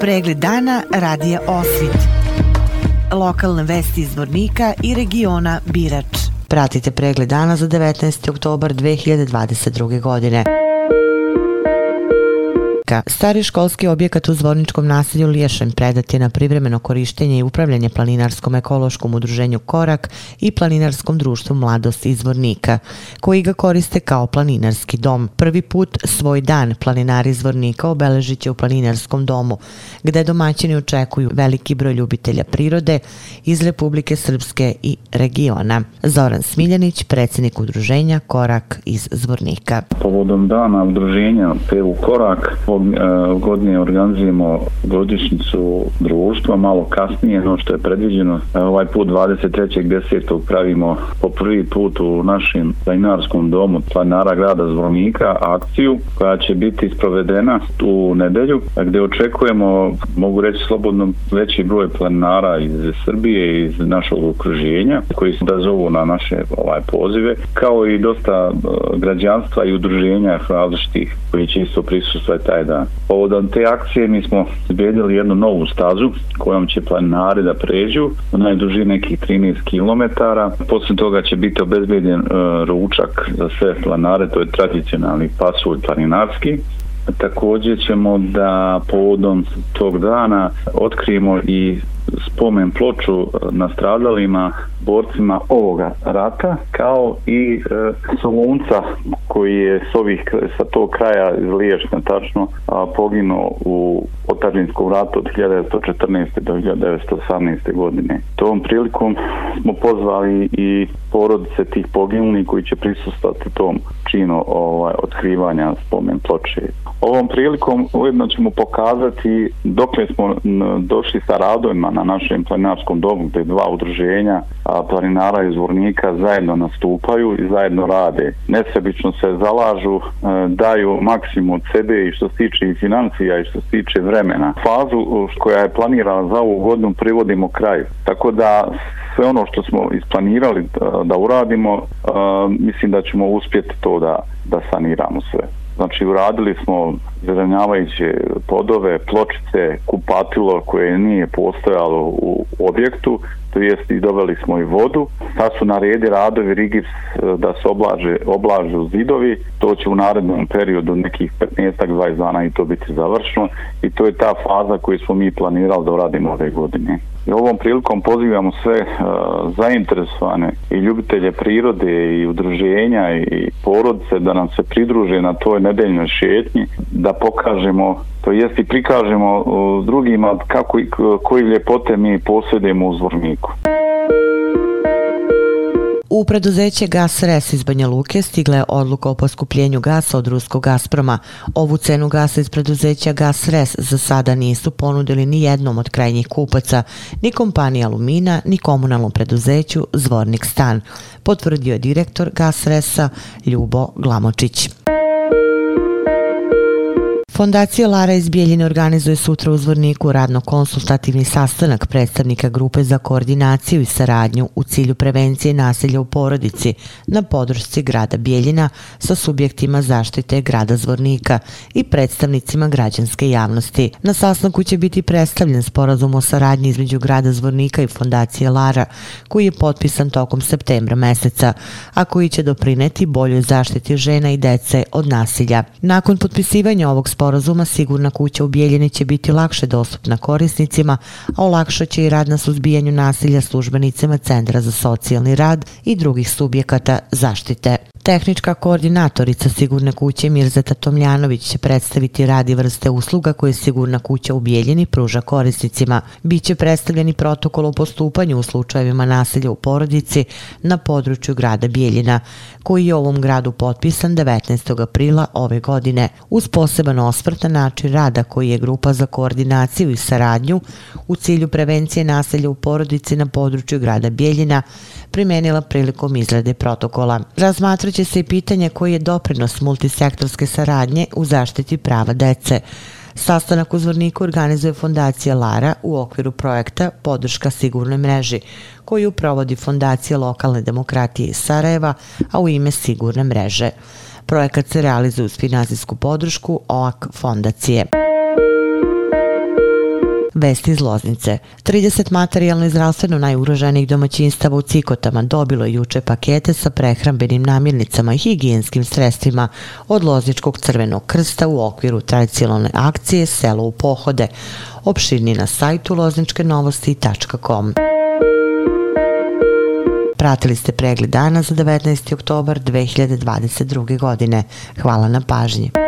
Pregled dana radija Osvit. Lokalne vesti iz Vornika i regiona Birač. Pratite pregled dana za 19. oktobar 2022. godine. Zvornika. Stari školski objekat u Zvorničkom naselju Liješen predat je na privremeno korištenje i upravljanje planinarskom ekološkom udruženju Korak i planinarskom društvu Mladost iz Zvornika, koji ga koriste kao planinarski dom. Prvi put svoj dan planinari Zvornika obeležit će u planinarskom domu, gde domaćini očekuju veliki broj ljubitelja prirode iz Republike Srpske i regiona. Zoran Smiljanić, predsjednik udruženja Korak iz Zvornika. Povodom dana udruženja PU Korak, ovog e, godine organizujemo godišnicu društva, malo kasnije, no što je predviđeno. E, ovaj put 23.10. pravimo po prvi put u našem planinarskom domu planara grada Zvornika akciju koja će biti sprovedena u nedelju, gdje očekujemo, mogu reći slobodno, veći broj planinara iz Srbije i iz našeg okruženja koji se da zovu na naše ovaj pozive, kao i dosta e, građanstva i udruženja različitih koji će isto prisustvati taj da. Povodom te akcije mi smo izbjedili jednu novu stazu kojom će planinari da pređu u najduži nekih 13 km. Poslije toga će biti obezbedjen e, ručak za sve planare, to je tradicionalni pasulj planinarski. Također ćemo da povodom tog dana otkrijemo i spomen ploču e, na stradalima borcima ovoga rata kao i e, Solunca koji je s ovih sa tog kraja iz Liječna tačno a, poginuo u otažinskom ratu od 1914. do 1918. godine. Tom prilikom smo pozvali i porodice tih poginulih koji će prisustati tom činu ovaj, otkrivanja spomen ploče. Ovom prilikom ujedno ćemo pokazati dokle smo došli sa radovima na našem planinarskom domu gdje dva udruženja planinara iz Vornika zajedno nastupaju i zajedno rade. Nesebično se zalažu, e, daju maksimum od sebe i što se tiče i financija i što se tiče vremena. Fazu e, koja je planirana za ovu godinu privodimo kraju. Tako da sve ono što smo isplanirali e, da, uradimo, mislim da ćemo uspjeti to da, da saniramo sve. Znači, uradili smo zelenjavajuće podove, pločice, kupatilo koje nije postojalo u objektu, to jest i doveli smo i vodu. Sad su na redi radovi Rigips e, da se oblaže, oblažu zidovi, to će u narednom periodu nekih 15-20 dana i to biti završeno i to je ta faza koju smo mi planirali da uradimo ove godine. I ovom prilikom pozivamo sve uh, zainteresovane i ljubitelje prirode i udruženja i porodice da nam se pridruže na toj nedeljnoj šetnji, da pokažemo, to jest i prikažemo uh, drugima kako, koji ljepote mi posjedemo u zvorniku. U preduzeće Gas Res iz Banja Luke stigla je odluka o poskupljenju gasa od ruskog Gazproma. Ovu cenu gasa iz preduzeća Gas Res za sada nisu ponudili ni jednom od krajnjih kupaca, ni kompanija Alumina, ni komunalnom preduzeću Zvornik Stan, potvrdio je direktor Gas Resa Ljubo Glamočić. Fondacija Lara iz Bijeljine organizuje sutra u Zvorniku radno-konsultativni sastanak predstavnika grupe za koordinaciju i saradnju u cilju prevencije nasilja u porodici na podršci grada Bijeljina sa subjektima zaštite grada Zvornika i predstavnicima građanske javnosti. Na sastanku će biti predstavljen sporazum o saradnji između grada Zvornika i Fondacije Lara, koji je potpisan tokom septembra meseca, a koji će doprineti boljoj zaštiti žena i dece od nasilja. Nakon potpisivanja ovog sporazuma sporazuma sigurna kuća u Bijeljini će biti lakše dostupna korisnicima, a olakšat će i rad na suzbijanju nasilja službenicima Centra za socijalni rad i drugih subjekata zaštite. Tehnička koordinatorica Sigurne kuće Mirzeta Tomljanović će predstaviti radi vrste usluga koje Sigurna kuća u Bijeljini pruža korisnicima. Biće predstavljeni protokol o postupanju u slučajevima nasilja u porodici na području grada Bijeljina, koji je ovom gradu potpisan 19. aprila ove godine. Uz poseban osvrt na način rada koji je grupa za koordinaciju i saradnju u cilju prevencije nasilja u porodici na području grada Bijeljina primenila prilikom izrade protokola. Razmatraće se i pitanje koji je doprinos multisektorske saradnje u zaštiti prava dece. Sastanak u Zvorniku organizuje Fondacija Lara u okviru projekta Podrška sigurnoj mreži, koju provodi Fondacija lokalne demokratije iz Sarajeva, a u ime Sigurne mreže. Projekat se realizuje uz finansijsku podršku OAK fondacije. Vesti iz Loznice. 30 materijalno i zdravstveno najugroženijih domaćinstava u Cikotama dobilo je juče pakete sa prehrambenim namirnicama i higijenskim sredstvima od Lozničkog crvenog krsta u okviru tradicionalne akcije Selo u pohode. Opširni na sajtu lozničkenovosti.com. Pratili ste pregled dana za 19. oktobar 2022. godine. Hvala na pažnji.